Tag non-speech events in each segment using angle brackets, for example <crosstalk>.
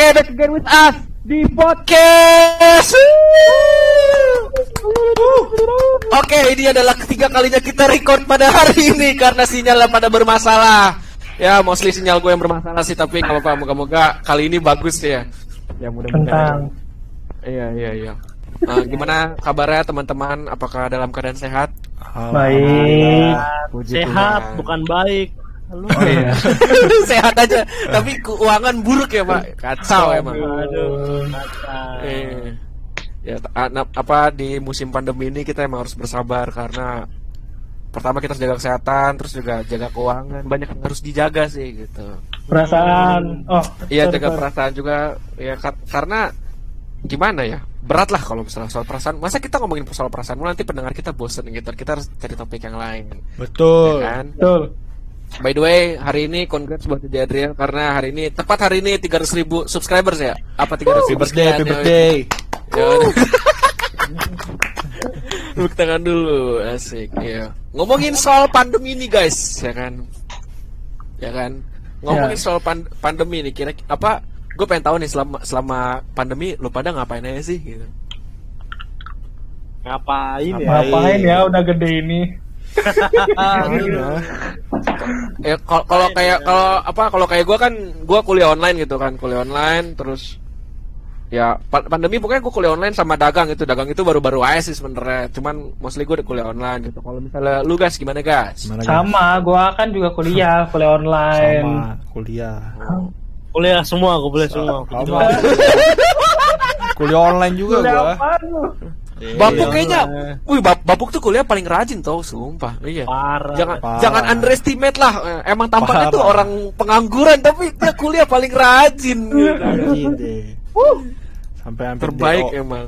Oke, back again with us di podcast. Oke, ini adalah ketiga kalinya kita record pada hari ini karena sinyalnya pada bermasalah. Ya, mostly sinyal gue yang bermasalah sih, tapi kalau apa moga-moga kali ini bagus ya. Ya mudah-mudahan. Tentang Iya, iya, iya. Nah, gimana kabarnya teman-teman? Apakah dalam keadaan sehat? baik. Puji Sehat, Tuhan. bukan baik. Halo. Oh, iya. <laughs> sehat aja, tapi keuangan buruk ya, Pak. Kacau emang. Aduh, kacau. Eh, ya apa di musim pandemi ini kita emang harus bersabar karena pertama kita harus jaga kesehatan, terus juga jaga keuangan, banyak yang harus dijaga sih gitu. Perasaan. Oh, Iya jaga perasaan juga ya ka- karena gimana ya berat lah kalau misalnya soal perasaan. Masa kita ngomongin soal perasaan mulu, nanti pendengar kita bosen gitu. Kita harus cari topik yang lain, Betul. ya kan? Betul. By the way, hari ini congrats buat Dede Adrian karena hari ini tepat hari ini 300 ribu subscribers ya. Apa 300 Happy ribu birthday, happy birthday. Ya. <laughs> Tepuk tangan dulu, asik. Iya. Ngomongin soal pandemi ini guys, ya kan? Ya kan? Ngomongin Ya. soal pan- pandemi ini kira apa? Gue pengen tahu nih selama selama pandemi lu pada ngapain aja sih gitu. Ngapain ya? Ngapain ya udah gede ini? Ya kal- kalau kayak kalau apa kalau kayak gue kan gue kuliah online gitu kan, kuliah online terus ya pa- pandemi pokoknya gue kuliah online sama dagang itu dagang itu baru-baru aja sih sebenarnya cuman mostly gue udah kuliah online gitu kalau misalnya lu guys gimana guys Gimana? Sama, gua kan juga kuliah, <laughs> kuliah online. Sama kuliah. Kuliah semua, aku boleh semua. Sama. kuliah online juga Kuliah Iya. Bapuk kayaknya, wih bap- Bapuk tuh kuliah paling rajin tau, sumpah. Iya. Parah. Jangan Parah. jangan underestimate lah. Eh, Emang tampaknya Parah. tuh orang pengangguran tapi dia kuliah paling rajin. gitu. Rajin deh. Sampai hampir Terbaik DO. emang.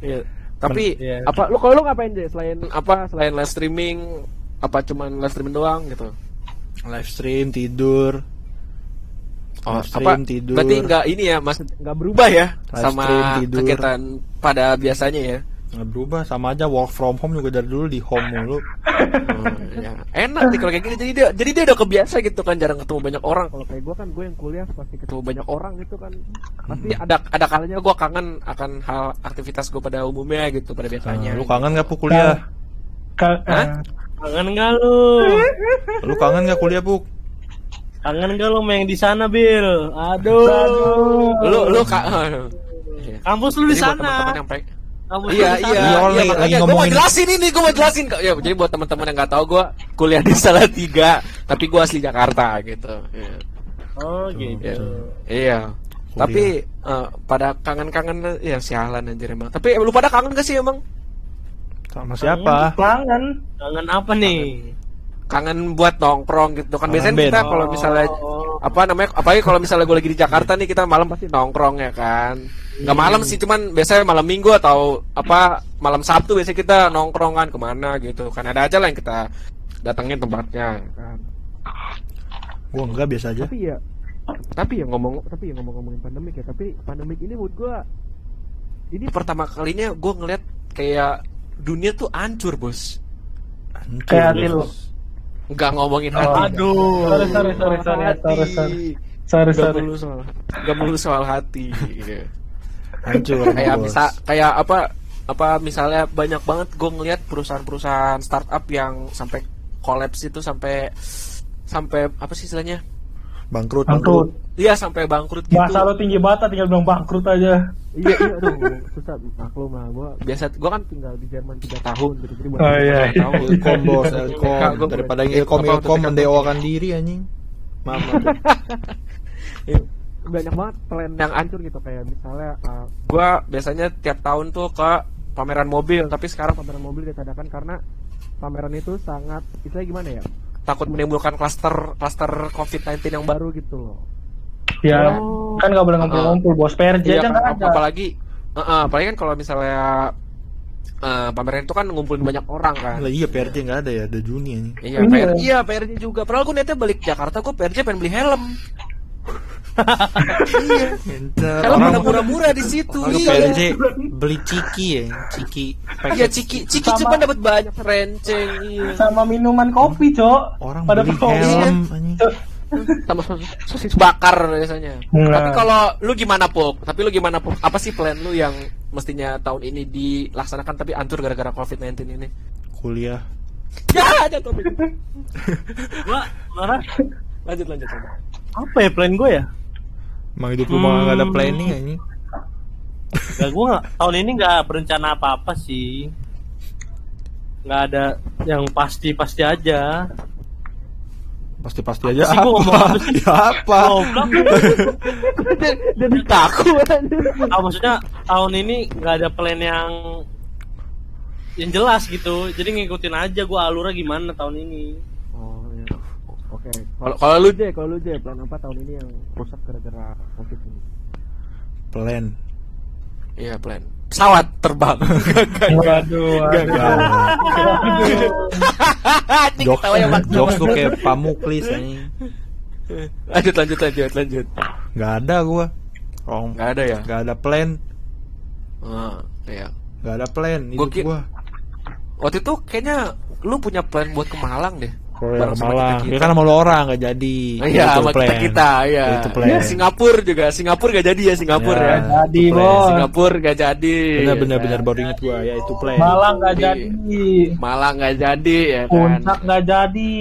Iya. Tapi Men- iya. apa lu kalau lu ngapain deh selain apa selain live streaming apa cuman live streaming doang gitu? live stream tidur. Oh, Live stream, apa? tidur. Berarti nggak ini ya, mas nggak berubah ya Live sama stream, tidur. kegiatan pada biasanya ya. Nggak berubah sama aja work from home juga dari dulu di home mulu. <laughs> Oh, ya. Enak nih kalau kayak gini jadi dia jadi dia udah kebiasa gitu kan jarang ketemu banyak orang. Kalau kayak gue kan gue yang kuliah pasti ketemu banyak orang gitu kan. Pasti ada ada kalanya gue kangen akan hal aktivitas gue pada umumnya gitu pada biasanya. Nah, lu kangen gak Puk kuliah? Ka- Hah? Kangen gak lu? Lu kangen gak kuliah Puk? Kangen gak lu main di sana, Bil? Aduh. Aduh. Lu lu kak. Kampus lu di sana. yang Kampus Iya iya. Iya, iya lagi- makanya lagi gue mau jelasin ini gue mau jelasin kok ya jadi buat teman-teman yang nggak tahu gue kuliah di Salatiga tapi gue asli Jakarta gitu Iya. Oh, gitu. Iya. Iya. Tapi eh, pada kangen-kangen ya sialan anjir emang. Tapi eh, lu pada kangen gak sih emang? Sama siapa? Kangen. Kangen apa nih? Kangen buat nongkrong gitu kan. Kangen Biasanya kita kalau misalnya Oh. apa namanya apalagi kalau misalnya gue lagi di Jakarta nih kita malam pasti nongkrong ya kan. Nggak malam sih cuman biasanya malam Minggu atau apa malam Sabtu biasanya kita nongkrongan ke mana gitu. Kan ada aja lah yang kita datengin tempatnya ya kan. Gua enggak biasa aja. Tapi ya tapi ya ngomong tapi ya ngomong-ngomongin pandemik ya tapi pandemik ini menurut gua ini pertama kalinya gua ngeliat kayak dunia tuh hancur bos Hancur, Kayak hati. Nggak ngomongin Oh, hati Aduh. Sorry, sorry, sorry, sorry, Hati. sorry, sorry. Sorry, Nggak sorry. melulu soal nggak melulu soal hati gitu. Hancur. kayak bisa kayak apa apa misalnya banyak banget gue ngeliat perusahaan-perusahaan startup yang sampai kolaps itu sampai sampai apa sih istilahnya bangkrut. Bangkrut. iya sampai bangkrut gitu Bahasa lu tinggi banget, tinggal bilang bangkrut aja. iya iya aduh susah maklum lah gue biasa gue kan tinggal di Jerman tiga tahun gitu jadi buat Oh, iya, iya. tahun Ilkom bos, Ilkom gua- daripada yang Ilkom Ilkom mendewakan diri anjing. Mama. <laughs> Iya, banyak banget plan yang hancur gitu kayak misalnya uh, gue biasanya tiap tahun tuh ke pameran mobil tapi sekarang pameran mobil ditadakan karena pameran itu sangat istilahnya gimana ya takut menimbulkan klaster klaster COVID-19 yang baru gitu loh. Ya, Oh. kan nggak boleh ngumpul-ngumpul, bos PRJ Iya aja kan, nggak ap- ada. apalagi uh, uh, apalagi kan kalau misalnya uh, pameran itu kan ngumpulin banyak orang kan. Lah iya PRJ nggak ada ya, ada Juni anjing. Iya, Iya. PR, iya PRJ juga. Padahal gue niatnya balik Jakarta, gue PRJ pengen beli helm. Iya. Orang udah murah-murah di situ. Iya. Beli ciki ya, ciki. Iya ciki ciki Sama- cuma dapat banyak renceng. Iya. Sama minuman kopi, Cok. Orang Pada beli helm sama sos- sosis bakar biasanya. Nah. Tapi kalau lu gimana Puk? Tapi lu gimana Puk? Apa sih plan lu yang mestinya tahun ini dilaksanakan tapi hancur gara-gara COVID-19 ini? Kuliah. Ya, ada topik. <laughs> Gua marah. Lanjut lanjut. lanjut. Apa ya plan gue ya? Emang hidup lu mah gak ada Hmm. planning ini. Gak gue tahun ini nggak berencana apa-apa sih. Nggak ada yang pasti-pasti aja. Pasti-pasti aja Apa sih, gua ngomong apa? apa ya apa? Goblok. <laughs> Jadi takut. Ah, maksudnya tahun ini nggak ada plan yang yang jelas gitu. Jadi ngikutin aja gue alurnya gimana tahun ini. Oke. Kalau kalau lu J, kalau lu J, plan apa tahun ini yang rusak gara-gara COVID ini? Plan. Iya, plan. Pesawat terbang. <laughs> Waduh. Anjing Jokes, ya, jokes tuh kayak pamuklis ini. Lanjut lanjut lanjut lanjut. Gak ada gua. Oh, Gak ada ya? gak ada plan. Ah, iya. Gak ada plan Gua gua. Waktu itu kayaknya lu punya plan buat ke Malang deh. Bareng sama Malang, kita-kita. ya kan sama lu orang gak jadi. Iya, Itu sama plan. kita kita, ya. Itu plan. Singapura juga, Singapura gak jadi ya Singapura Ya. ya. Jadi bos. Singapura gak jadi. Bener bener ya bener kan? baru inget gua ya itu plan. Malang nggak Di- jadi. Malang gak jadi ya kan. Puncak nggak jadi.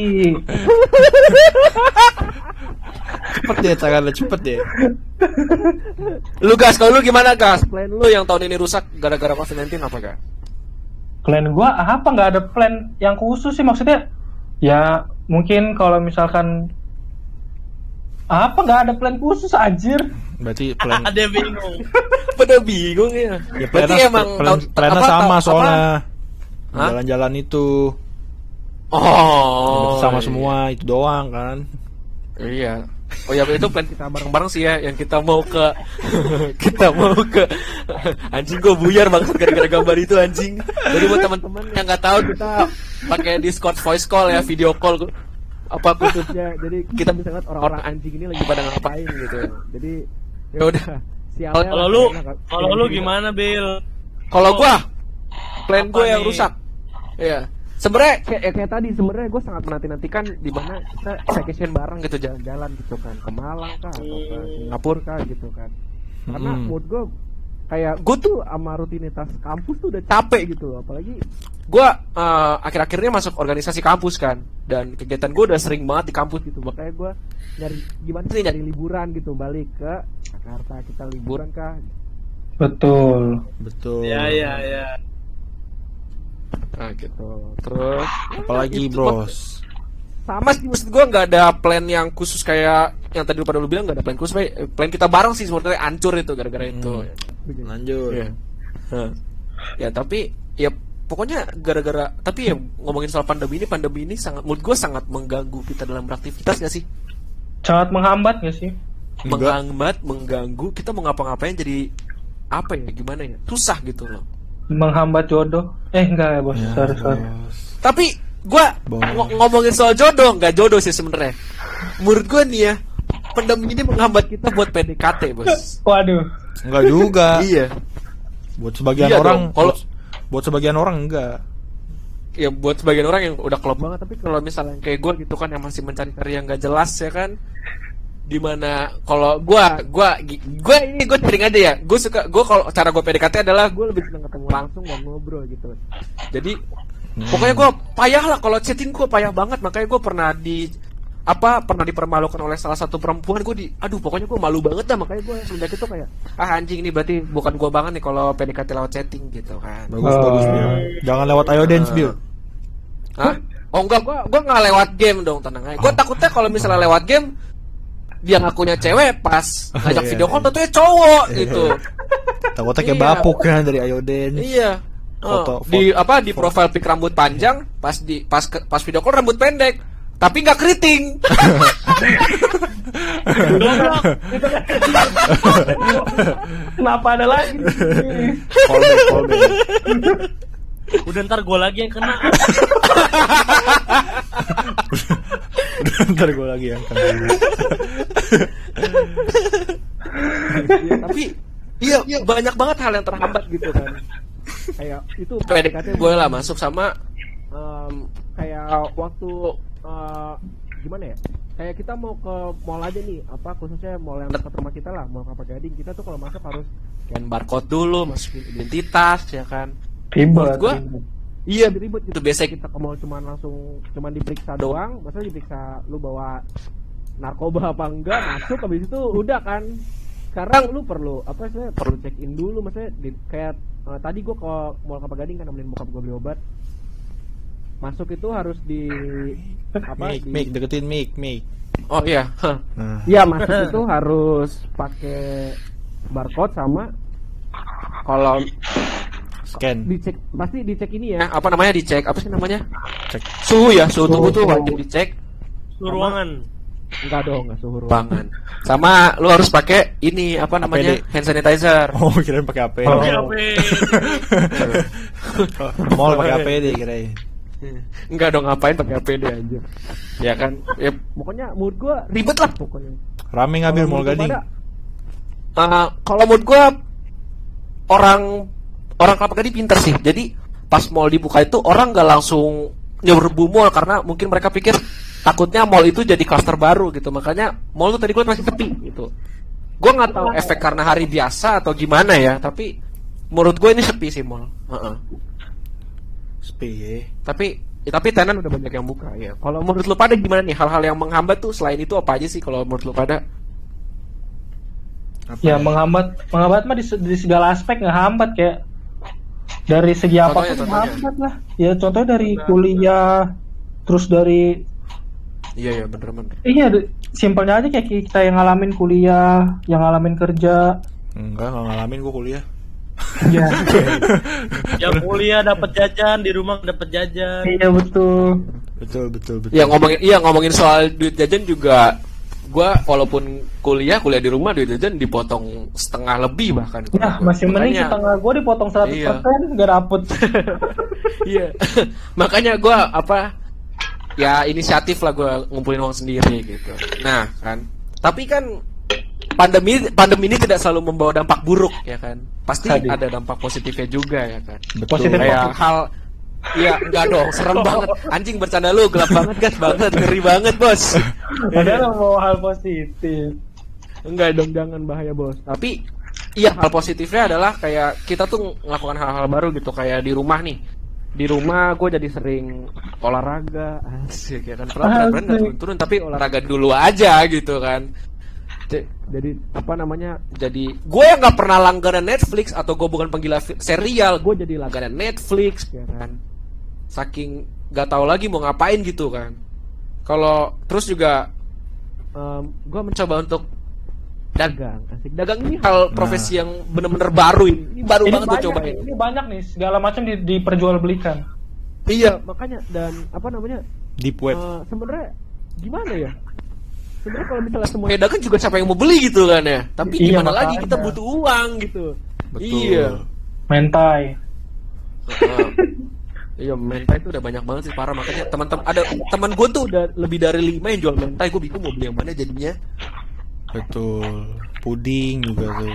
Cepet deh tangannya cepet deh. Lu gas, kalau lu gimana gas? Plan lu yang tahun ini rusak gara-gara COVID-19 apa gak? Plan gua apa nggak ada plan yang khusus sih maksudnya? Ya mungkin kalau misalkan apa nggak ada plan khusus anjir. Berarti <laughs> plan Ada yang bingung. Pada bingung ya. ya Berarti plannya- emang plan, plannya apa- sama apa- soalnya. Hah? Jalan-jalan itu Oh. sama iya. semua itu doang kan. Iya. Oh ya itu plan kita bareng-bareng sih ya yang kita mau ke <laughs> kita mau ke <laughs> anjing gue buyar banget gara-gara gambar itu anjing. Jadi buat teman-teman yang nggak tahu kita pakai Discord voice call ya video call apa khususnya jadi kita bisa lihat orang-orang anjing ini lagi pada ngapain gitu. Jadi ya udah. Kalau lu, kalau lu gimana, Bill? Kalau gua plan gue yang rusak. Iya. Sebenarnya kayak, ya kayak tadi sebenarnya gue sangat menanti-nantikan di mana kita vacation bareng gitu jalan-jalan gitu kan ke Malang kah atau ke Singapura kah gitu kan. Karena Mm-mm. mood gue kayak gue tuh sama rutinitas kampus tuh udah capek gitu apalagi gue eh, akhir-akhirnya masuk organisasi kampus kan dan kegiatan gue udah sering banget di kampus gitu makanya gue nyari gimana sih nyari liburan gitu balik ke Jakarta kita liburan kah Betul. Betul. Ya, ya, ya. nah gitu terus Apalagi Itu bros. Sama sih maksud gue nggak ada plan yang khusus kayak yang tadi lu pada lu bilang nggak ada plan khusus Bay. Plan kita bareng sih sebenarnya hancur itu gara-gara itu Lanjut. Iya. Hah. ya tapi ya pokoknya gara-gara tapi ya ngomongin soal pandemi ini pandemi ini sangat menurut gue sangat mengganggu kita dalam beraktivitas nggak sih Sangat menghambat nggak sih? Menghambat mengganggu kita mau ngapa-ngapain jadi apa ya gimana ya susah gitu loh Menghambat jodoh. Eh enggak ya bos. Ya, sorry sorry. tapi gue Boleh. ngomongin soal jodoh nggak jodoh sih sebenarnya menurut gue nih ya pandemi ini menghambat kita buat PDKT bos Waduh. Enggak juga. <laughs> iya Buat sebagian Iya orang kalau- buat, buat sebagian orang enggak. ya buat sebagian orang yang udah klop banget tapi kalau misalnya kayak gue gitu kan yang masih mencari-cari yang gak jelas ya kan di mana kalau gue gue gue ini gue sering aja ya gue suka gue kalau cara gue PDKT adalah gue lebih senang ketemu langsung dan ngobrol gitu jadi pokoknya gue payah lah kalau chatting gue payah banget makanya gue pernah di apa pernah dipermalukan oleh salah satu perempuan gue di aduh pokoknya gue malu banget dah makanya gue semenjak itu kayak ah anjing ini berarti bukan gue banget nih kalau PDKT lewat chatting gitu kan Bagus Oh. bagus Bill. Jangan lewat Ayo Dance Bill. Hah? Oh enggak, gua gua nggak lewat game dong, tenang aja. Gua takutnya kalau misalnya lewat game dia ngakunya cewek pas ngajak iya, video call iya. tentunya cowok gitu. Takutnya kayak Iya. bapuk kan dari Ayo Dance. iya. Oh, Foto- di foto- apa di profile pic rambut panjang, pas di pas ke- pas video call rambut pendek. Tapi nggak keriting. Kenapa ada lagi? Callback, callback. Udah ntar gue lagi yang kena. Ntar gue lagi yang kena. Iya, tapi iya, banyak banget hal yang terhambat gitu kan. Kayak itu PDKT boleh lah masuk sama em, kayak waktu eh, gimana ya? Kayak kita mau ke mall aja nih apa khususnya mall yang dekat rumah kita lah mall Kelapa Gading. Kita tuh kalau masuk harus scan barcode dulu masukin identitas ya kan? Ribet. Gua, ribet. iya ribet gitu. Biasanya kita ke mall cuman langsung cuman diperiksa doang masa diperiksa lu bawa narkoba apa enggak masuk habis itu udah kan. Sekarang lu perlu apa sih perlu check in dulu maksudnya di, kayak eh, tadi gua ke mall Kelapa Gading kan nemenin bokap gua beli obat masuk itu harus di apa Mic, di- mic, deketin mic, mic. oh iya. Nah, Iya masuk itu harus pakai barcode sama kalau scan. dicek pasti dicek ini ya apa namanya dicek apa sih namanya Cek. suhu ya suhu tubuh tuh wajib dicek Suhu ruangan. Enggak dong enggak suhu ruangan sama lu harus pakai ini apa namanya APD. hand sanitizer Oh, kirain pakai APD. Oh. Oke. <laughs> Mall pakai APD kirain. enggak dong ngapain pakai APD aja ya kan ya pokoknya mood gua ribet lah pokoknya Rame nggak Bil Kalau Mall Gading? uh, kalau mood gua orang orang kelapa gading pinter sih jadi pas mall dibuka itu orang nggak langsung nyerbu mall karena mungkin mereka pikir takutnya mall itu jadi klaster baru gitu. Makanya mall tuh tadi gua masih sepi gitu. Gua nggak tahu efek karena hari biasa atau gimana ya tapi menurut gue ini sepi sih mall. Heeh. Sepi ya. tapi ya, tapi tenan udah banyak yang buka ya. Kalau menurut lu pada gimana nih? Hal-hal yang menghambat tuh selain itu apa aja sih kalau menurut lu pada? Apa Ya menghambat, menghambat mah di, di segala aspek ngehambat kayak dari segi apa pun contohnya. menghambat lah. Ya contohnya dari kuliah, terus dari iya iya bener-bener iya de- simpelnya aja kayak kita yang ngalamin kuliah, yang ngalamin kerja. Enggak, nggak ngalamin gua kuliah. Ya, <laughs> Yang kuliah dapat jajan, di rumah dapat jajan. iya betul. Betul, betul, betul. Iya ngomongin iya ngomongin soal duit jajan juga gua walaupun kuliah kuliah di rumah duit jajan dipotong setengah lebih bahkan. Ya masih mending Makanya- setengah gue dipotong 100% Iya. nggak dapet. <laughs> Iya. <laughs> Makanya gua apa ya inisiatif lah gua ngumpulin uang sendiri gitu. Nah, kan. Tapi kan pandemi pandemi ini tidak selalu membawa dampak buruk ya kan. Pasti Tadi. ada dampak positifnya juga ya kan. betul. Positif. Kayak hal Iya, enggak dong, serem <laughs> banget. Anjing bercanda lu, gelap banget, gas banget, ngeri banget, Bos. Padahal mau hal positif. Enggak dong, jangan bahaya bos. Tapi iya hal positifnya adalah kayak kita tuh melakukan hal-hal baru gitu kayak di rumah nih. Di rumah gue jadi sering olahraga, asik ya kan. Nggak Asik. turun-turun tapi olahraga dulu aja gitu kan. Jadi apa namanya? Jadi gue yang nggak pernah langganan Netflix atau gue bukan penggila serial, gue jadi langganan Netflix ya kan. Saking nggak tahu lagi mau ngapain gitu kan. Kalau terus juga gue mencoba untuk dagang asik dagang ini hal profesi yang bener-bener baru ini ini baru Ini banget gue cobain nih, ini banyak nih segala macam di, diperjualbelikan. iya makanya dan apa namanya Deep web. eh, sebenarnya gimana ya sebenarnya kalau misalnya semuanya dagang juga siapa yang mau beli gitu kan ya tapi Iya, gimana lagi kita butuh uang gitu Betul. iya Mentai. Iya, mentai itu udah banyak banget sih parah makanya teman-teman ada teman gue tuh udah lebih dari lima yang jual mentai gue bingung mau beli yang mana jadinya Betul. Puding juga tuh.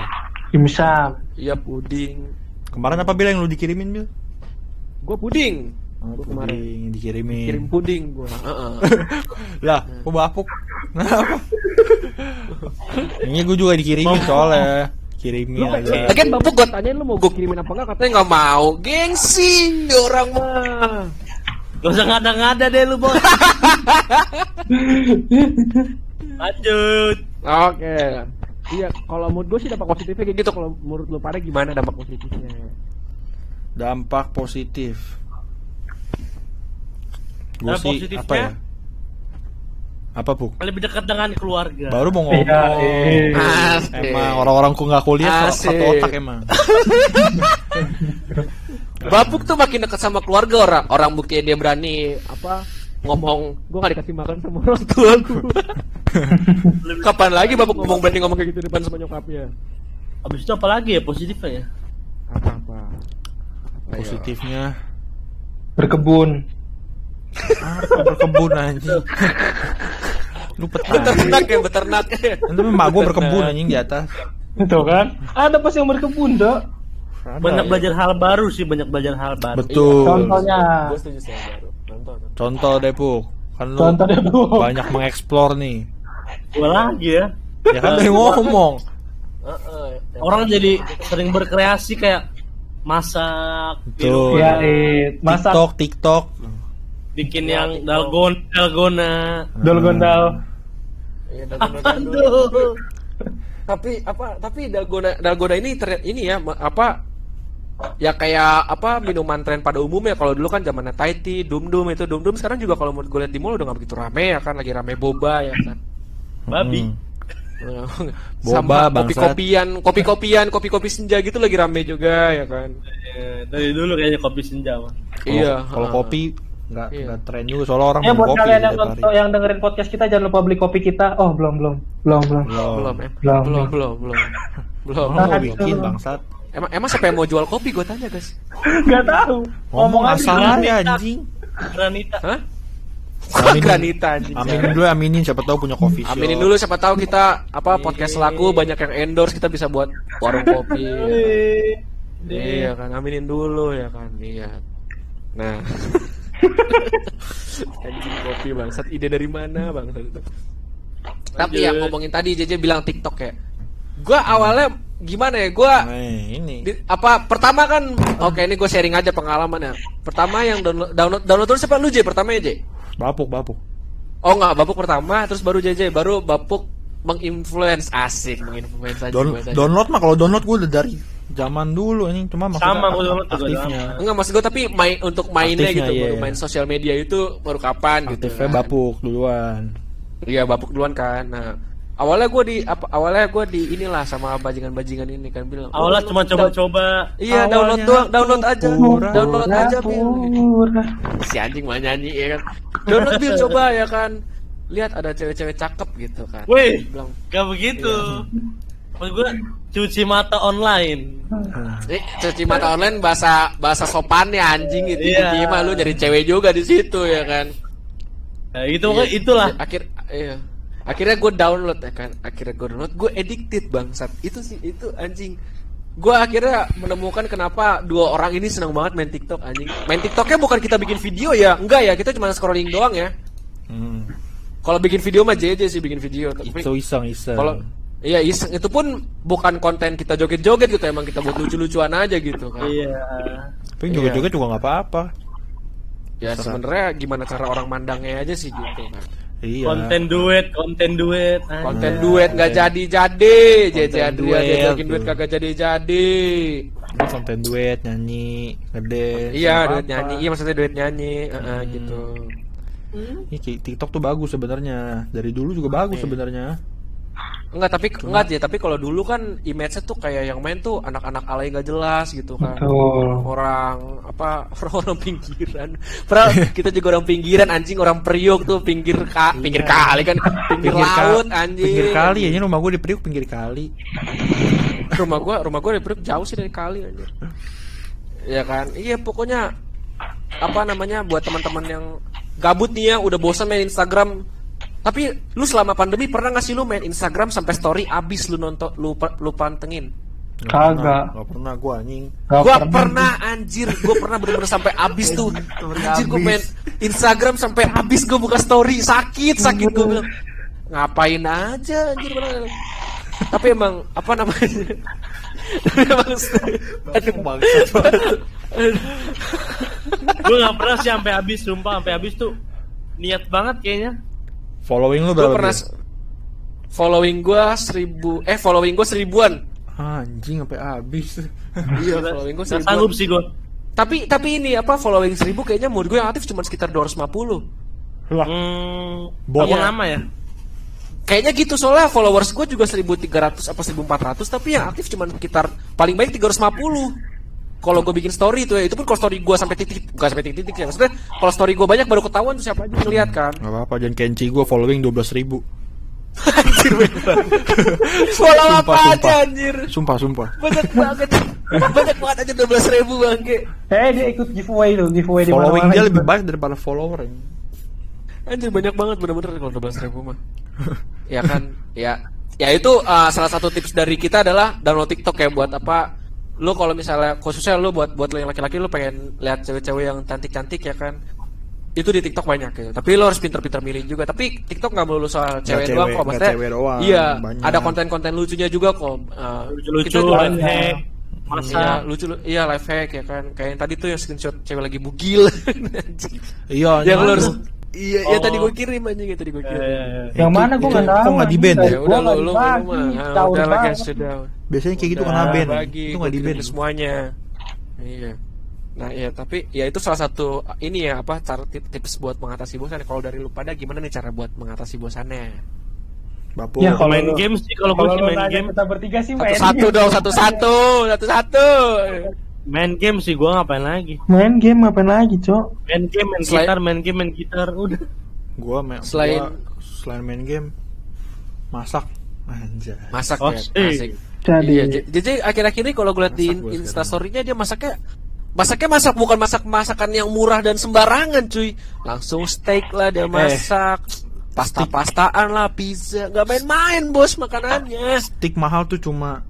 Dimsum. iya puding Kemarin apa Bil yang lu dikirimin Bil? gue puding Oh, Gua kemarin puding dikirimin. kirim puding gue <laughs> Lah, kok bapuk? Kenapa? <laughs> Ini gue juga dikirimin soalnya. Kirimin aja. Lagian bapak gue tanyain lu mau gue kirimin apa enggak katanya nggak mau. Gengsi orang mah. Gak usah ngada-ngada deh lu, Bos. Lanjut. Oke. Iya, kalau menurut gue sih dampak positifnya kayak gitu. Kalau menurut lu pada gimana dampak positifnya? Dampak positif. Gue Dampak sih positifnya? apa ya? Apa Puk? Lebih dekat dengan keluarga. Baru mau ngomong. Iya, eh. Emang orang-orang ku nggak kuliah Asik. satu otak emang. <laughs> Bapuk tuh makin dekat sama keluarga orang. Orang buktinya dia berani apa ngomong gue gak dikasih makan sama orang tua gue <laughs> kapan lagi bapak ngomong berani ngomong kayak gitu depan sama nyokapnya Habis itu apa lagi ya positifnya ya? apa apa Positifnya Berkebun. Apa berkebun anjing. Lu petani. beternak ya beternak ya Itu mak gue berkebun anjing di atas. Itu kan? Ada pas yang berkebun, Dok. Banyak belajar hal baru sih, banyak belajar hal baru. Betul. Contohnya. gue setuju sih yang baru contoh. Contoh deh Puk. Kan lu Contohnya tuh. banyak mengeksplor nih. Gua lagi ya. Ya kan dari ngomong. Orang jadi sering berkreasi kayak masak, Tuh. Ya, eh, masak TikTok, TikTok. Bikin yang dalgon, dalgona. dol gondal. Iya, <laughs> dalgona dulu. Aduh. tapi apa tapi dalgona dalgona ini tren ini ya apa ya kayak apa minuman tren pada umumnya kalau dulu kan zamannya Thai tea, dum dum itu dum dum sekarang juga kalau menurut gue lihat di mall udah gak begitu rame ya kan lagi rame boba ya kan Babi. Hmm. <laughs> sama Boba, kopi bangsat. kopian kopi kopian kopi kopi senja gitu lagi rame juga ya kan Eh, dari dulu kayaknya kopi senja mah. Iya Kalau kopi nggak Iya. nggak tren juga soalnya orang Ya buat kopi kalian yang nonton, yang dengerin podcast kita jangan lupa beli kopi kita. Oh, belum belum. Belum belum. Belum. belum ya Belum. belum belum belum <laughs> belum Orang mau Tahan bikin dulu. bangsat. emang emang siapa yang mau jual kopi gue tanya guys Gak tahu. Ngomong asal aja anjing. Granita. hah Aminin. granita anjing Aminin dulu aminin siapa tahu punya coffee shop. Aminin dulu siapa tahu kita apa podcast laku banyak yang endorse kita bisa buat warung kopi. ya kan? Iya kan aminin dulu ya kan. Iya. Nah. <laughs> <laughs> Anjing kopi bangsat ide dari mana bangsat itu. Tapi yang ngomongin tadi JJ bilang TikTok ya. Gua awalnya gimana ya? Gua Eh, ini. di- apa pertama kan oke ini gue sharing aja pengalaman ya. Pertama yang download download download terus siapa lu J pertama ya J? Bapuk, bapuk. Oh enggak, Bapuk pertama, terus baru JJ, baru Bapuk menginfluence asik, menginfluence aja. Down- download mah kalau download gue udah dari zaman dulu ini cuma maksudnya Sama, juga aktifnya. Enggak maksud gue tapi main untuk mainnya Aktifnya, gitu, iya, baru iya. main sosial media itu baru kapan gitu. Aktifnya kan. bapuk duluan. Iya, Bapuk duluan kan. Nah, awalnya gue di apa awalnya gue di inilah sama bajingan-bajingan ini kan bilang. Awalnya "Oh, cuma coba-coba. Iya, download doang, download aja. pura-pura. Download aja, Bil. Pura. Si anjing mau nyanyi ya kan. Download Bil coba ya kan. Lihat ada cewek-cewek cakep gitu kan. Wih, Bilang, gak begitu. Maksud gue cuci mata online. Eh, cuci mata online bahasa bahasa sopannya anjing itu. Iya. Gimana lu nyari cewek juga di situ ya kan. Nah, itu Iya. itulah. Akhir iya. Akhirnya gue download ya kan. Akhirnya gue download, gue addicted bangsat. Itu sih itu anjing. Gue akhirnya menemukan kenapa dua orang ini senang banget main TikTok anjing. Main TikToknya bukan kita bikin video ya, enggak ya. Kita cuma scrolling doang ya. Hmm. Kalau bikin video mah JJ sih bikin video. Tapi Itu iseng iseng. kalau Iya iseng itu pun bukan konten kita joget-joget gitu emang kita buat lucu-lucuan aja gitu kan. Iya. Tapi joget-joget juga nggak apa-apa. Ya sebenarnya gimana cara orang mandangnya aja sih gitu kan. Iya. Konten duet, konten duet. Ah. Konten Iya, duet nggak iya. jadi-jadi, Konten Adrian duet diajakin duet kagak jadi-jadi. Ini konten duet nyanyi, gede. Iya, duet nyanyi, iya maksudnya duet nyanyi, heeh, Hmm. gitu. Ini ki- TikTok tuh bagus sebenarnya. Dari dulu juga bagus Iya. sebenarnya. Enggak, tapi enggak ya, tapi kalau dulu kan image-nya tuh kayak yang main tuh anak-anak alay nggak jelas gitu kan. Betul. orang apa <laughs> orang-orang pinggiran. Padahal <laughs> kita juga orang pinggiran anjing orang Priok tuh pinggir ka, pinggir kali kan <laughs> pinggir, ka- laut anjing. Pinggir kali ya, rumah gue di Priuk pinggir kali. Rumah gua rumah gua di Priok jauh sih dari kali anjir. Ya kan? Iya pokoknya apa namanya buat teman-teman yang gabut nih ya udah bosan main Instagram tapi lu selama pandemi pernah nggak sih lu main Instagram sampai story abis lu nonton lu lu pantengin? Kagak. pernah, Nggak pernah gue anjing. Gak gua pernah. anjir. Gua pernah bener-bener sampai abis tuh. Anjir gua main Instagram sampai abis gua buka story. Sakit sakit gua bilang ngapain aja anjir bener tapi emang apa namanya? Emang aduh. gue gak pernah sih sampai habis sumpah. Sampai habis tuh niat banget kayaknya Following lu gua berapa? pernah Bil? following gua seribu eh following gua seribuan Anjing sampai habis. iya <laughs> following gua seribuan sanggup sih gue tapi tapi ini apa following seribu kayaknya menurut gue yang aktif cuma sekitar 250 Lah, hmm, Iya. nama ya Kayaknya gitu soalnya followers gue juga 1300 apa 1400 tapi yang aktif cuma sekitar paling baik 350. Kalau gue bikin story itu ya itu pun kalau story gue sampai titik bukan sampai titik-titik ya maksudnya kalau story gue banyak baru ketahuan tuh siapa aja yang lihat kan. nggak apa-apa. Dan Kenci gue following 12 ribu. Anjir. <laughs> Follow apa Sumpah, aja sumpah. anjir. Sumpah, sumpah. Banyak banget. banyak banget aja 12 ribu bangke. Eh dia ikut giveaway tuh, giveaway di Following dia lebih banyak daripada follower. ya. Anjir banyak banget bener-bener kalau 12 ribu mah. ya kan, ya. Ya itu uh, salah satu tips dari kita adalah download TikTok ya buat apa? Lu kalau misalnya khususnya lu buat buat lu yang laki-laki lu pengen lihat cewek-cewek yang cantik-cantik ya kan. itu di TikTok banyak gitu. Tapi lo harus pinter-pinter milih juga. Tapi TikTok nggak melulu soal cewek, cewek, doang kok, maksudnya. cewek doang, Iya, banyak. ada konten-konten lucunya juga kok. Uh, lucu-lucu kita juga- live hack Iya, masa lucu iya live hack ya kan. Kayak yang tadi tuh yang screenshot cewek lagi bugil. Anjing. Iya, <laughs> yang lo harus Iya, iya Oh. tadi gue kirim anjing ya tadi gue kirim. Yang mana gue nggak kok tahu. nggak di-ban anjing. ya? Udah nggak lu lu lu dibagi, mah. Ah, udah lah guys, sudah. Biasanya kayak gitu kena ban. bagi, Itu nggak di ban. kirim semuanya. Iya. Nah, iya, tapi ya itu salah satu ini ya apa cara tip- tips buat mengatasi bosan. Kalau dari lu pada gimana nih cara buat mengatasi bosannya? Bapu. Ya, kalau main game sih kalau gue main game kita bertiga sih main Satu-satu game. dong, satu-satu, satu-satu. Main game sih gue ngapain lagi Main game ngapain lagi, Cok? main game main Selain- gitar main game main gitar udah Gua main Selain- gua selain main game masak anjay. Masak Oh, ya, eh. asik. Jadi Iya, J- JJ akhir-akhir ini kalau gue liat di Masak gua Insta sekarang. story-nya dia masaknya Masaknya masak bukan masak masakan yang murah dan sembarangan cuy Langsung steak lah dia masak Pasta-pastaan lah, pizza Gak main-main bos makanannya Steak mahal tuh cuma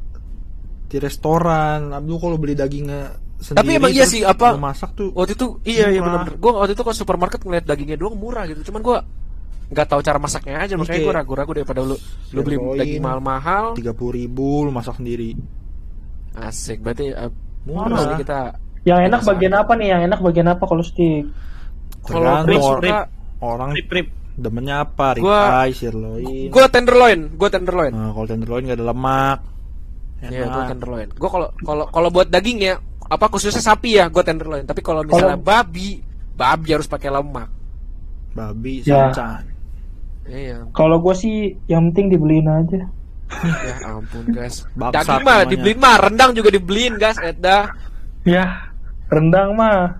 di restoran. Abdul kalau beli dagingnya sendiri. Tapi emang iya sih, apa- masak tuh Waktu itu iya iya benar-benar. Gue waktu itu ke supermarket ngeliat dagingnya doang murah gitu. Cuman gue nggak tahu cara masaknya aja makanya gue ragu-ragu daripada lu lu beli daging mahal-mahal. tiga puluh ribu lu masak sendiri. Asik berarti uh, Murah. kita Yang enak bagian apa nih? Yang enak bagian apa kalau stick? kalau suka orang rip rip demennya apa? Gua- Ribeye, sirloin. gue tenderloin, gue tenderloin. Nah, kalau tenderloin gak ada lemak. Iya, gue Enak. tenderloin. Gue kalau kalau kalau buat daging ya apa khususnya sapi ya gue tenderloin. Tapi kalau misalnya Kalau- babi, babi harus pakai lemak. Babi, Ya. sancan. Iya. Kalau gue sih yang penting dibeliin aja. Ya ampun guys. <laughs> Baksat Daging mah namanya. dibeliin mah, rendang juga dibeliin guys. Eda. Ya, rendang mah.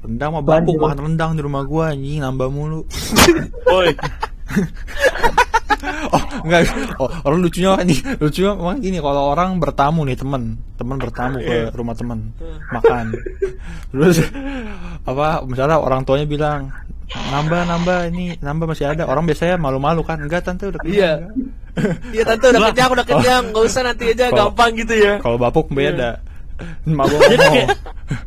Rendang mah bapuk Lanjut. makan rendang di rumah gua anjing nambah mulu. <laughs> Woi, oh, enggak. Oh, orang lucunya nih. Lucunya memang gini kalau orang bertamu nih teman, teman bertamu ke rumah teman makan. Terus apa misalnya orang tuanya bilang nambah nambah ini nambah masih ada. Orang biasanya malu-malu kan enggak tante udah kenyang, Iya. Iya tante udah kenyang, udah kenyang, nggak usah nanti aja Kalau- gampang gitu ya. kalau bapuk beda Mak gua ngomong kayak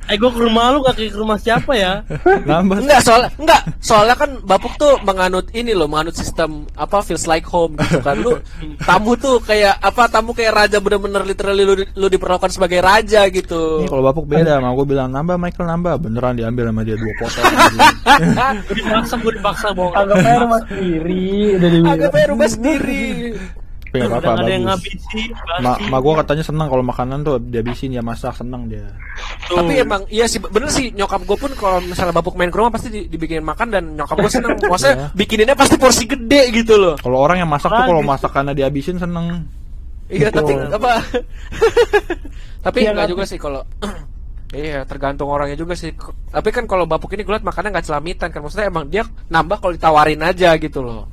eh gue ke rumah lu gak ke rumah siapa ya nambah Enggak, soalnya enggak, soalnya kan Bapuk tuh menganut ini loh, menganut sistem apa feels like home gitu kan. Lu tamu tuh kayak apa tamu kayak raja bener-bener literally lu, lu diperlakukan sebagai raja gitu. Ini kalau bapuk beda, mau gue bilang nambah Michael nambah, beneran diambil sama dia dua potong. <laughs> gue dipaksa gue dipaksa bohong Anggap aja rumah sendiri, udah dibilang. Agak bayar rumah sendiri. Tapi nggak apa-apa, Udah ada yang bagus. ngabisi Ma, ma gue katanya senang kalau makanan tuh dihabisin dia masak senang dia. Tuh. Tapi emang iya sih bener sih nyokap gue pun kalau misalnya Bapuk main ke rumah pasti di- dibikinin makan dan nyokap gue seneng. <laughs> Maksudnya bikininnya pasti porsi gede gitu loh. Kalau orang yang masak tuh kalau masakannya dihabisin seneng. Iya, Betul. tapi apa? <laughs> tapi Iya, enggak tapi- juga sih kalau <clears throat> Iya, tergantung orangnya juga sih. Tapi kan kalau Bapuk ini gue liat makannya nggak celamitan kan. Maksudnya emang dia nambah kalau ditawarin aja gitu loh.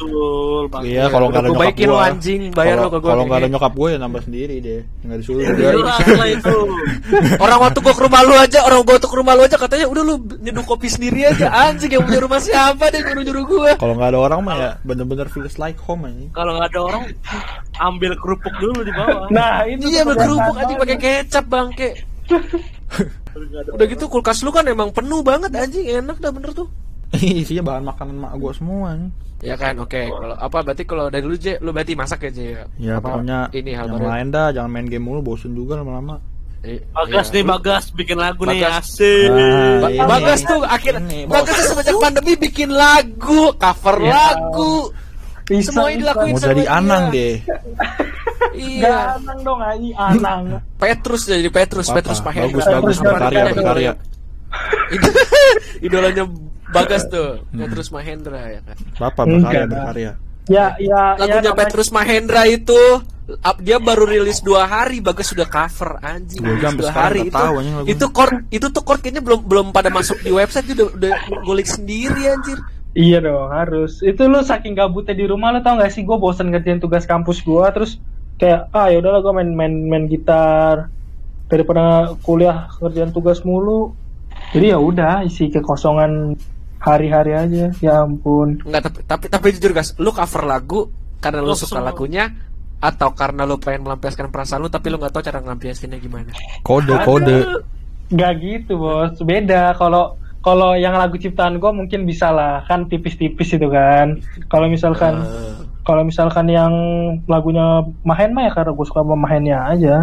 Betul Bang. Iya, kalau nggak ada nyokap baikin gue. anjing, bayar lu ke gua Kalau nggak ada nyokap gue ya nambah sendiri dia, nggak disuruh dia. Itu <laughs> Orang waktu gue ke rumah lu aja, orang gue ke rumah lu aja katanya udah lu nyeduh kopi sendiri aja. Anjing yang punya rumah siapa deh nyuruh-nyuruh gue. Kalau nggak ada orang mah ya bener-bener feels like home aja. kalau nggak ada orang ambil kerupuk dulu di bawah Nah, itu Iya berkerupuk kebiasaan aja pakai kecap bangke. <laughs> Udah gitu kulkas lu kan emang penuh banget anjing enak dah bener tuh. <laughs> Isinya bahan makanan mak gue semua nih. Ya kan, oke. Kalau apa berarti kalau dari lu J, lu berarti masak ya J ya? Ya Apa pokoknya ini hal yang baru. lain dah, jangan main game mulu, bosen juga lama-lama. Eh, Bagas iya. nih Bagas bikin lagu nih Bagas. asik Ah, Ba- ini. Bagas tuh akhir Ini, Bagas tuh semenjak pandemi bikin lagu, cover Ya. lagu. Bisa, Semuanya bisa. dilakuin Mau jadi dia. anang deh. Iya. Gak anang dong, Aji, anang. <laughs> Petrus jadi Petrus, Apa-apa. Petrus Mahendra. Bagus Petrus bagus berkarya berkarya. <laughs> Id- Idolanya Bagas tuh, <laughs> Petrus Mahendra ya kan. Bapak berkarya berkarya. Ya, ya, ya. Lagunya namanya- Petrus Mahendra itu dia baru rilis dua hari Bagas sudah cover anjing Gua jam dua hari itu tahu itu chord itu tuh chord kayaknya belum belum pada masuk di website dia udah udah ngulik sendiri anjir Iya dong, harus. Itu lu saking gabutnya di rumah lu tau gak sih gue bosen ngerjain tugas kampus gua terus kayak ah ya udahlah gue main main main gitar daripada kuliah ngerjain tugas mulu. Jadi ya udah isi kekosongan hari-hari aja. Ya ampun. Enggak tapi tapi tapi jujur guys lu cover lagu karena lu Oh, suka semua. lagunya atau karena lu pengen melampiaskan perasaan lu tapi lu nggak tahu cara melampiaskannya gimana Kode kode. Gak gitu bos, beda. Kalau kalau yang lagu ciptaan gue mungkin bisa lah kan tipis-tipis itu kan. Kalau misalkan Eh, kalau misalkan yang lagunya Mahen mah ya karena gue suka sama Mahennya aja.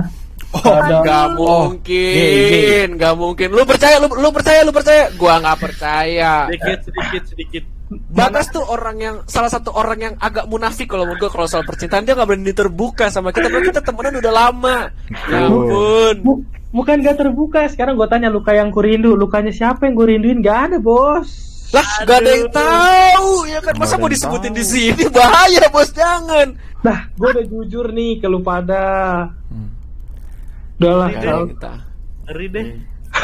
Oh, ada Gak Oh, mungkin, gak mungkin. Lu percaya, lu, lu percaya, lu percaya? Gua nggak percaya. sedikit sedikit sedikit Bagas tuh orang yang salah satu orang yang agak munafik kalau menurut gua kalau soal percintaan dia nggak berani terbuka sama kita. Padahal kita temenan udah lama. Ya ampun. Bu- bukan gak terbuka. Sekarang gue tanya luka yang kurindu, lukanya siapa yang gue rinduin? Gak ada bos. Lah, gak ada yang tahu ya kan. Masa mau disebutin tahu. di sini bahaya bos jangan. Nah, gue udah jujur nih ke lu pada. Hmm. Udah lah, Gak ada kalau tahu. ngeri deh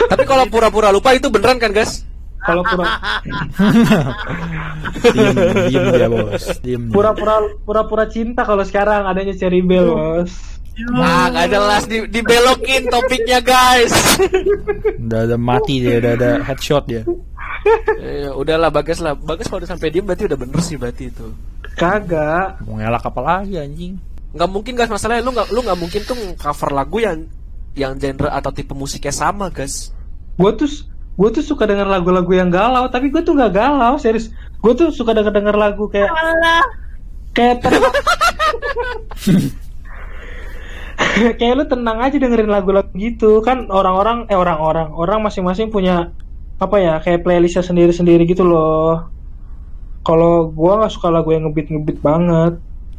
Tapi kalau pura-pura lupa itu beneran kan guys? kalau pura diem, diem dia bos, diem. dia. pura-pura pura-pura cinta kalau sekarang adanya Cherry Bell, bos. Ah, gak jelas di, dibelokin topiknya guys. Udah ada mati dia, udah ada headshot dia. ya, udahlah Bagas lah. Bagas kalau udah sampai diem berarti udah bener sih berarti itu. Kagak. Mau ngelak apa lagi anjing? nggak mungkin guys masalahnya lu nggak lu nggak mungkin tuh cover lagu yang yang genre atau tipe musiknya sama guys Gue tuh gue tuh suka denger lagu-lagu yang galau, tapi gue tuh nggak galau, serius. Gue tuh suka denger denger lagu kayak kayak tenang. <laughs> kayak lu tenang aja dengerin lagu-lagu gitu kan orang-orang eh orang-orang orang masing-masing punya apa ya kayak playlistnya sendiri-sendiri gitu loh kalau gua nggak suka lagu yang ngebeat ngebeat banget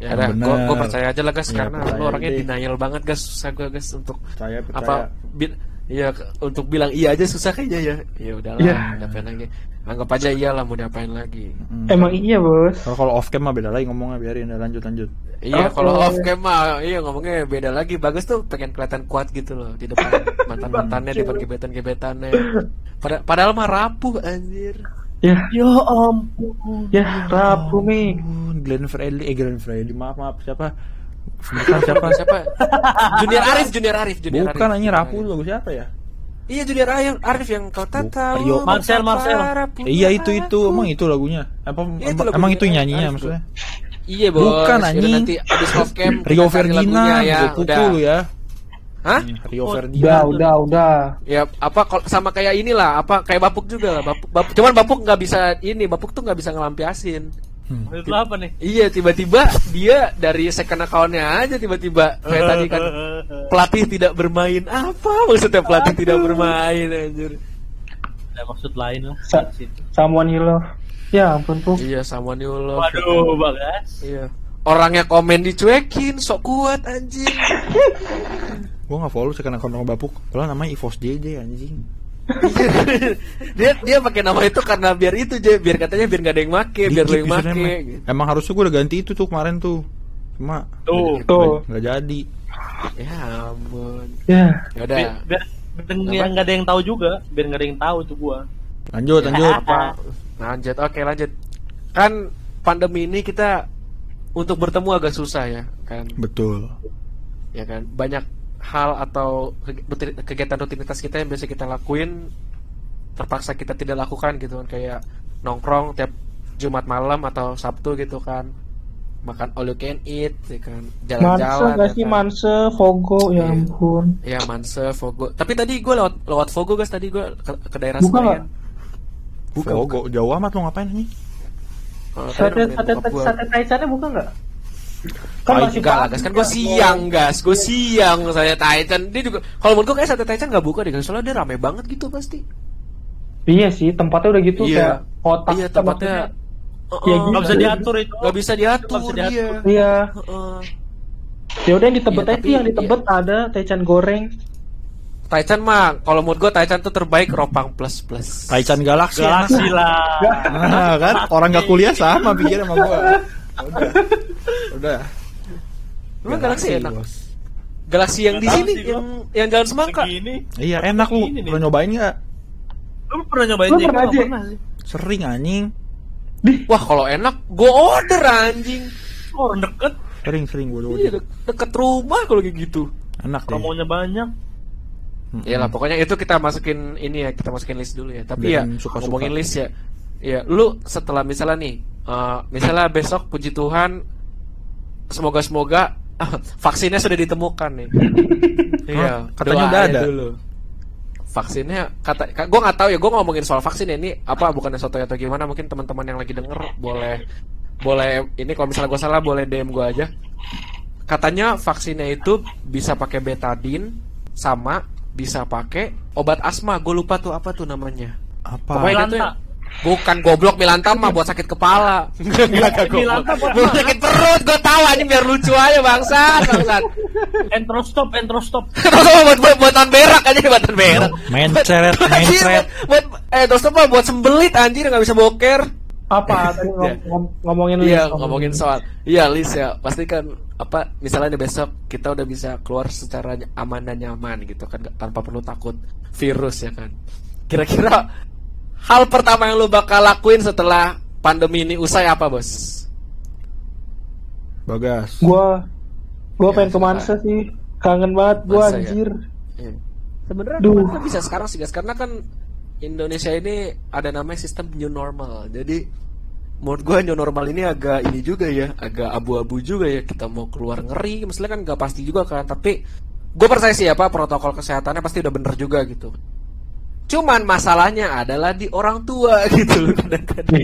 ya Oh, udah bener. gua, gua percaya aja lah guys Iya, karena percaya lu orangnya deh. denial banget guys susah gua guys untuk Saya percaya. apa bi- Iya, ke- untuk bilang iya aja susah kayaknya ya. Ya udahlah, Iya. ngapain lagi. Anggap aja iyalah mau diapain lagi. Hmm. emang iya bos Kalau kalau off cam mah beda lagi ngomongnya biarin ya, lanjut lanjut. Iya, Oke. kalau off cam mah iya ngomongnya beda lagi. Bagus tuh pengen kelihatan kuat gitu loh di depan <laughs> mantan-mantannya, di depan gebetan-gebetannya. Pada- padahal mah rapuh anjir. ya ya ampun ya rapuh mi Oh, Glenn Fredly, eh Glenn Fredly, maaf maaf siapa? Bukan siapa? Siapa? Junior Arif, Junior Arif, Junior Bukan Arif. anjing rapuh lagu siapa ya? Iya Junior Arif, Arif yang kau tak tahu. Rio. Marcel, Marcel. Eh, iya itu itu emang itu lagunya. Apa Iya, itu lagunya emang itu nyanyinya Arif, maksudnya? Iya bos. Bukan, anjing. Nanti abis off cam. Rio Ferdinand, ya. Udah. pukul lu ya. Hah? Rio Oh, udah Ferdinand. udah udah Ya apa sama kayak inilah apa kayak Bapuk juga lah. Bapuk, Bapuk cuman Bapuk nggak bisa ini Bapuk tuh nggak bisa ngelampiasin. Hmm. itu apa nih Iya tiba-tiba dia dari second account-nya aja tiba-tiba kayak tadi kan pelatih tidak bermain apa maksudnya pelatih tidak bermain anjir. ada maksud lain lah Sa- someone you love ya ampun tuh Iya sama New Love. waduh bagas Iya. Orangnya komen dicuekin, sok kuat anjing. <laughs> Gua enggak follow sekarang akun nama Bapuk. Padahal namanya Ivos JJ anjing. <laughs> dia dia pakai nama itu karena biar itu aja, biar katanya biar nggak ada yang make, biar lo yang make. gitu. Emang harusnya gua udah ganti itu tuh kemarin tuh. Cuma Tuh. Tuh. nggak jadi. Ya ampun. ya Ya udah. biar, nggak ada yang tahu juga biar nggak ada yang tahu itu gua Lanjut, lanjut. apa lanjut oke lanjut kan pandemi ini kita untuk bertemu agak susah ya kan Betul. ya kan banyak hal atau kegiatan rutinitas kita yang biasa kita lakuin terpaksa kita tidak lakukan gitu kan. Kayak nongkrong tiap Jumat malam atau Sabtu gitu kan. Makan all you can eat ya kan. Manse jalan-jalan gak ya sih? kan. manse fogo ya Iya. ampun. Ya manse Fogo. Tapi tadi gue lewat lewat Fogo guys. Tadi gue ke, ke daerah Buka Senayan Buka, Fogo. Jauh amat lu ngapain nih? Oh, sate sate sate taichannya buka nggak Kan masih enggak lah, gas kan gue siang, gas. Gue siang saya Taichan. Dia juga kalau menurut gue kayak sate Taichan nggak buka deh. Soalnya dia rame banget gitu pasti. iya sih tempatnya udah gitu Iya. kayak kotak Iya, kan tempatnya. Heeh. Ya, gitu. nggak bisa diatur itu Nggak bisa diatur, Nggak bisa dia. diatur. iya Heeh. ya udah yang di Tebet Iya, aja tapi- yang di Tebet ada taichan goreng Taichan mah, kalau menurut gue Taichan tuh terbaik Ropang plus plus. Taichan Galaxy. galaksi lah Nah, kan orang nggak kuliah sama pikir sama gua. Udah. Udah. Emang Galaxy enak. bos. Galaxy yang di sini, sih gua. yang yang jalan semangka. segini Iya, enak lu. Pernah nyobain nggak? lu pernah nyobain Lu pernah, pernah sih Sering anjing. Wah kalau enak, gue order anjing. oh, orang deket Sering sering gua Iya, doang. de- deket rumah kalau kayak gitu. Enak deh. promonya banyak Mm-mm. Ya lah pokoknya itu kita masukin ini ya kita masukin list dulu ya. Tapi Dan ya suka-suka. ngomongin list ya. Ya lu setelah misalnya nih, eh, misalnya besok puji Tuhan, semoga semoga <laughs> vaksinnya sudah ditemukan nih. <laughs> iya. Katanya udah ada. Dulu. vaksinnya kata gue nggak tahu ya gue ngomongin soal vaksin ya ini apa bukannya soto atau gimana mungkin teman-teman yang lagi denger boleh boleh ini kalau misalnya gue salah boleh DM gue aja katanya vaksinnya itu bisa pakai betadine sama bisa pakai obat asma gue lupa tuh apa tuh namanya Apa? Pokoknya itu Milanta. Ya- bukan goblok Milanta mah buat sakit kepala Enggak. Milanta buat buat sakit perut gue tahu aja biar lucu aja bangsat bangsat Entrostop, entrostop. Apa buat buat buatan berak aja buatan berak. Mencret, Anjir, mencret. buat eh terus apa buat sembelit anjir nggak bisa boker. Apa <laughs> tadi ngom- ngom- ngomongin Iya list, ngomongin soal iya Lis ya pasti kan apa misalnya besok kita udah bisa keluar secara aman dan nyaman gitu kan tanpa perlu takut virus ya kan. Kira-kira hal pertama yang lu bakal lakuin setelah pandemi ini usai apa bos? Bagas. Gua gua Ya, pengen ke. Mansa sih. Kangen banget gua Mansa ya? anjir. Iya. Sebenarnya bisa sekarang sih guys karena kan Indonesia ini ada namanya sistem new normal. Jadi menurut gua new normal ini agak ini juga ya, agak abu-abu juga ya. Kita mau keluar ngeri, maksudnya kan nggak pasti juga kan. Tapi gue percaya sih apa protokol kesehatannya pasti udah bener juga gitu. Cuman masalahnya adalah di orang tua <laughs> gitu loh kadang-kadang.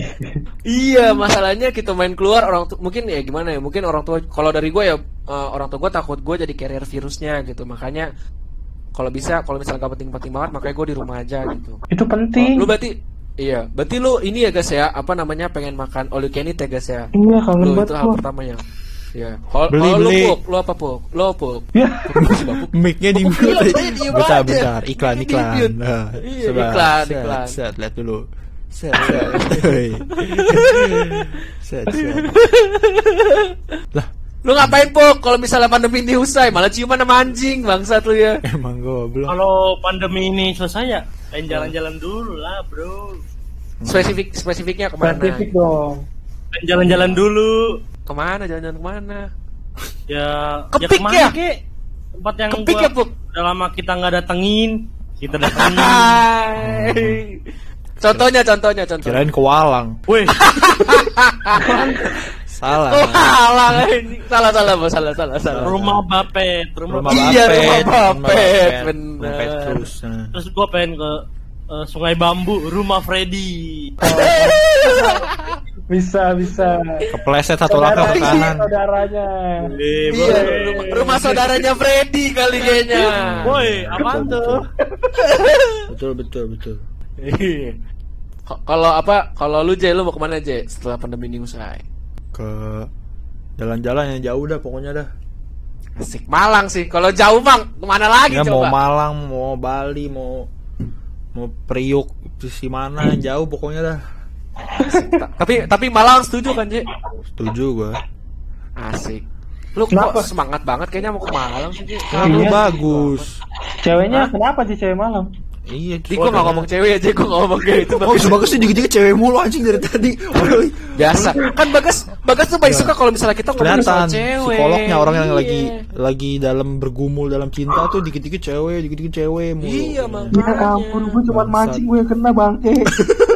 Iya, masalahnya kita main keluar orang tua mungkin ya gimana ya? Mungkin orang tua kalau dari gue ya eh, orang tua gue takut gue jadi carrier virusnya gitu. Makanya kalau bisa kalau misalnya gak penting-penting banget makanya gue di rumah aja gitu. Itu penting. Lu berarti iya, berarti lu ini ya guys ya, apa namanya pengen makan all you can eat ya guys ya. Iya, kangen banget itu hal pertamanya. Iya. Kalau Beli, lu beli. puk, lu apa puk? Lu puk. Ya. <laughs> Mic-nya di mute. iya, iya, Bentar, bentar. Iklan, iklan. Nah, Iya, iklan, iklan. Set, lihat dulu. Set, set. Hei. Set, <laughs> set. Lah, Lu ngapain puk kalau misalnya pandemi ini usai? Malah ciuman sama anjing bangsat lu ya. emang gua belum. Kalau pandemi ini selesai ya, pengen jalan-jalan dulu lah, bro. Spesifik spesifiknya ke mana? Spesifik dong. Pengen jalan-jalan dulu. Ke mana? Jalan-jalan ke mana? Ya, Kepik ke mana, ya? Kek? Tempat yang Kepik gua ya, Puk? udah lama kita nggak datengin. Kita datengin. <laughs> Contohnya, contohnya, contohnya. Kirain ke Walang. Weh, <laughs> Salah. Salah ini. Salah, salah, bos. Salah, salah, salah. rumah Bapet, rumah, Rumah Bapet. Iya, Bapet, rumah Bapet, Bapet, bener. Bapet terus. nah. Terus gua pengen ke eh, Sungai Bambu, rumah Freddy. <laughs> Bisa, bisa. Kepleset satu langkah ke kanan. Saudaranya. Boleh, Iya, rumah, rumah saudaranya Freddy kali kayaknya. Woi, apaan tuh? Betul, betul, betul. Iya. Kalau apa? Kalau lu J, lu mau ke mana J? Setelah pandemi ini usai. Ke jalan-jalan yang jauh dah pokoknya dah. Asik Malang sih. Kalau jauh bang, ke mana lagi Ya mau coba? Malang, mau Bali, mau mau Priuk, si mana jauh pokoknya dah. Ta- <laughs> tapi tapi Malang setuju kan J? Setuju gua. Asik. Lu Kenapa? kok semangat banget kayaknya mau ke Malang sih J? Lu Iya. bagus. Ceweknya kenapa sih cewek malam? Iya, Ih, gua gak ngomong cewek aja, gua gak ngomong kayak itu Oh, bagus. si Bagas tuh dikit-dikit cewek mulu anjing dari tadi. Biasa. Kan Bagas, Bagas tuh baik suka kalau misalnya kita ngomongin soal cewek. psikolognya orang yang lagi Iya. lagi dalam bergumul dalam cinta tuh dikit-dikit cewek, dikit-dikit cewek mulu. Iya, Bang. Ya Makanya. ampun, gue cuma mancing gue yang kena bangke. <laughs>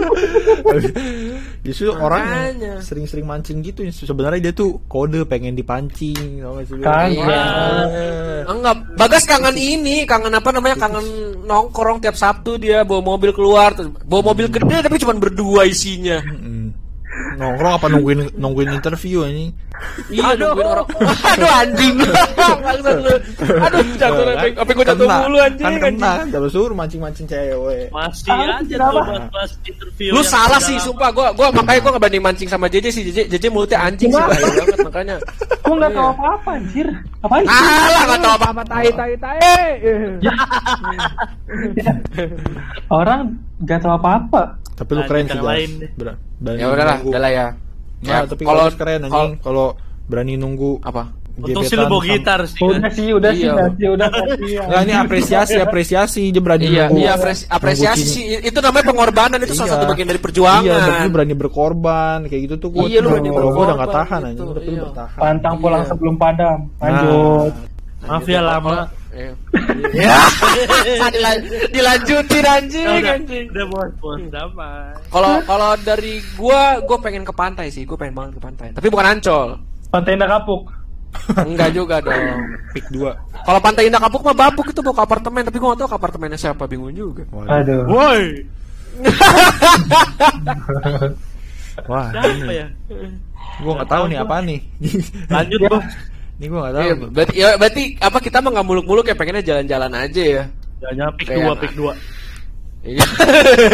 Justru orang sering-sering mancing gitu sebenarnya dia tuh kode pengen dipancing lu? Kagak. Iya. Enggak, Bagas kangen ini, kangen apa namanya? Kangen nongkrong tiap Sabtu dia bawa mobil keluar, terus bawa mobil gede tapi cuma berdua isinya. Nongkrong apa nungguin nungguin interview ini? Iya, nungguin orang. <laughs> Aduh anjing. <laughs> Bangsat lu. Aduh, jatuh apa apa gua jatuh mulu anjing. Kan kena kan kalau suruh mancing-mancing cewek. Masih Ah, aja tuh interview. Lu salah sih, sumpah gua gua makanya gua gak banding mancing sama JJ sih. JJ JJ mulutnya anjing sih bahaya banget makanya. Gue nggak tahu Iya. apa-apa anjir. Apaan sih? Alah, gak tau apa-apa tai tai tai. Orang nggak tahu apa-apa. Tapi lu Nah, keren sih, lain. Ber- berani Ya udahlah, nunggu. udahlah ya. Nah, tapi kalau keren anjing kalau berani nunggu apa? Untung sih lu bawa gitar sih. Udah kan. sih, udah sih, Iya. udah sih, udah sih. <laughs> Enggak ini apresiasi, apresiasi dia berani Iya, nunggu. iya apresi- apresiasi sih. Itu namanya pengorbanan itu salah Iya. satu bagian dari perjuangan. Iya, lu berani berkorban kayak gitu tuh gua Iya, lu berani kalau gua udah nggak berkorban tahan gitu, anjing, tapi lu iya. bertahan. Pantang pulang Iya. sebelum padam. Lanjut. Maaf ya lama. <laughs> Ya, Dilan- dilanjutin anjing, Udah, anjing. udah bos, bos, damai. Kalau kalau dari gua, gua pengen ke pantai sih, gua pengen banget ke pantai. Tapi bukan Ancol. Pantai Nakapuk. Enggak juga dong. Pick 2. Kalau Pantai Indah Kapuk mah babuk itu mau ke apartemen, tapi gua gak tahu ke apartemennya siapa, bingung juga. Aduh. Woi, <laughs> Wah, siapa ya? Gua nggak tahu nih apa nih. Lanjut Ya. bos. <laughs> Ini gua nggak tahu. Iya, nih. berarti ya berarti apa kita mah nggak muluk-muluk ya pengennya jalan-jalan aja ya. Jangan pick Kayak dua, pick dua. Iya.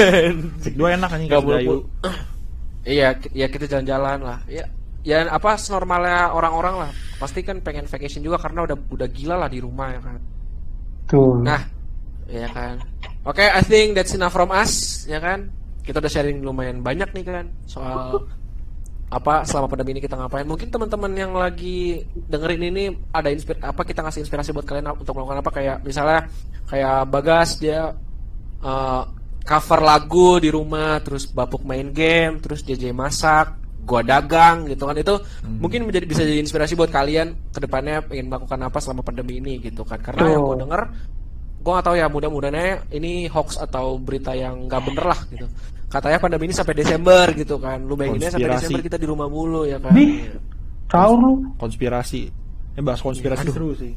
<laughs> Pick 2 enak Nggak kasih Dayu. muluk-muluk. Iya, ya kita jalan-jalan lah. Ya, ya apa normalnya orang-orang lah. Pasti kan pengen vacation juga karena udah udah gila lah di rumah ya kan. Tuh. Nah, ya kan. Oke, I think that's enough from us, ya kan. Kita udah sharing lumayan banyak nih kan soal apa selama pandemi ini kita ngapain. Mungkin teman-teman yang lagi dengerin ini ada inspir apa kita ngasih inspirasi buat kalian untuk melakukan apa? Kayak misalnya kayak Bagas dia uh, cover lagu di rumah, terus Bapuk main game, terus JJ masak, gua dagang gitu kan. Itu mungkin menjadi bisa jadi inspirasi buat kalian ke depannya pengen melakukan apa selama pandemi ini gitu kan. Karena yang gue Tuh. denger gue gak tahu ya mudah-mudahan ini hoax atau berita yang nggak bener lah gitu katanya pandemi ini sampai Desember gitu kan lu bayanginnya sampai. Desember kita di rumah mulu ya kan Di tahu lu. Konspirasi. Ini bahas konspirasi Aduh. seru sih.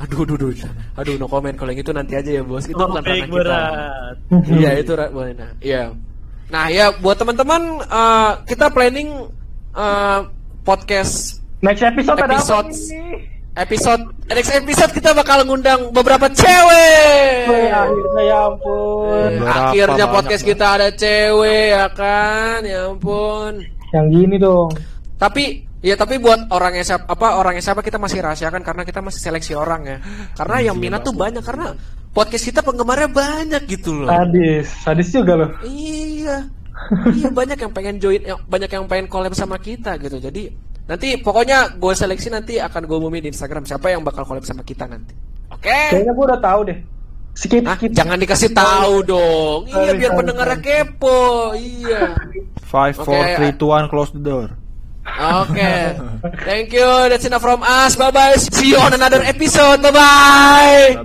aduh aduh aduh aduh no comment kalau yang itu nanti aja ya bos itu bukan Topik ranah kita. Iya itu Ra- boleh nah. Iya. Nah ya buat teman-teman eh, kita planning eh, podcast Next episode, ada apa Episode. Episode next episode kita bakal ngundang beberapa cewek. Wih, akhirnya ya ampun. Eh, Akhirnya banyak podcast lah. kita ada cewek ya kan, ya ampun. Yang gini dong. Tapi ya tapi buat orang yang siapa apa orang yang siapa kita masih rahasiakan karena kita masih seleksi orang ya. Karena yang minat tuh banyak karena podcast kita penggemarnya banyak gitu loh. Sadis, sadis juga loh. Iya. iya banyak yang pengen join, banyak yang pengen collab sama kita gitu. Jadi nanti pokoknya gue seleksi nanti akan gue umumin di Instagram siapa yang bakal collab sama kita nanti. Oke. Kayaknya gua udah tahu deh. Skip, Nah, skip. jangan dikasih tahu dong. Iya Sorry, biar sorry, pendengarnya sorry. kepo. Iya. 5 4 Oke. 3 2 1 close the door. Oke. <laughs> Thank you. That's enough from us. Bye bye. See you on another episode. Bye bye.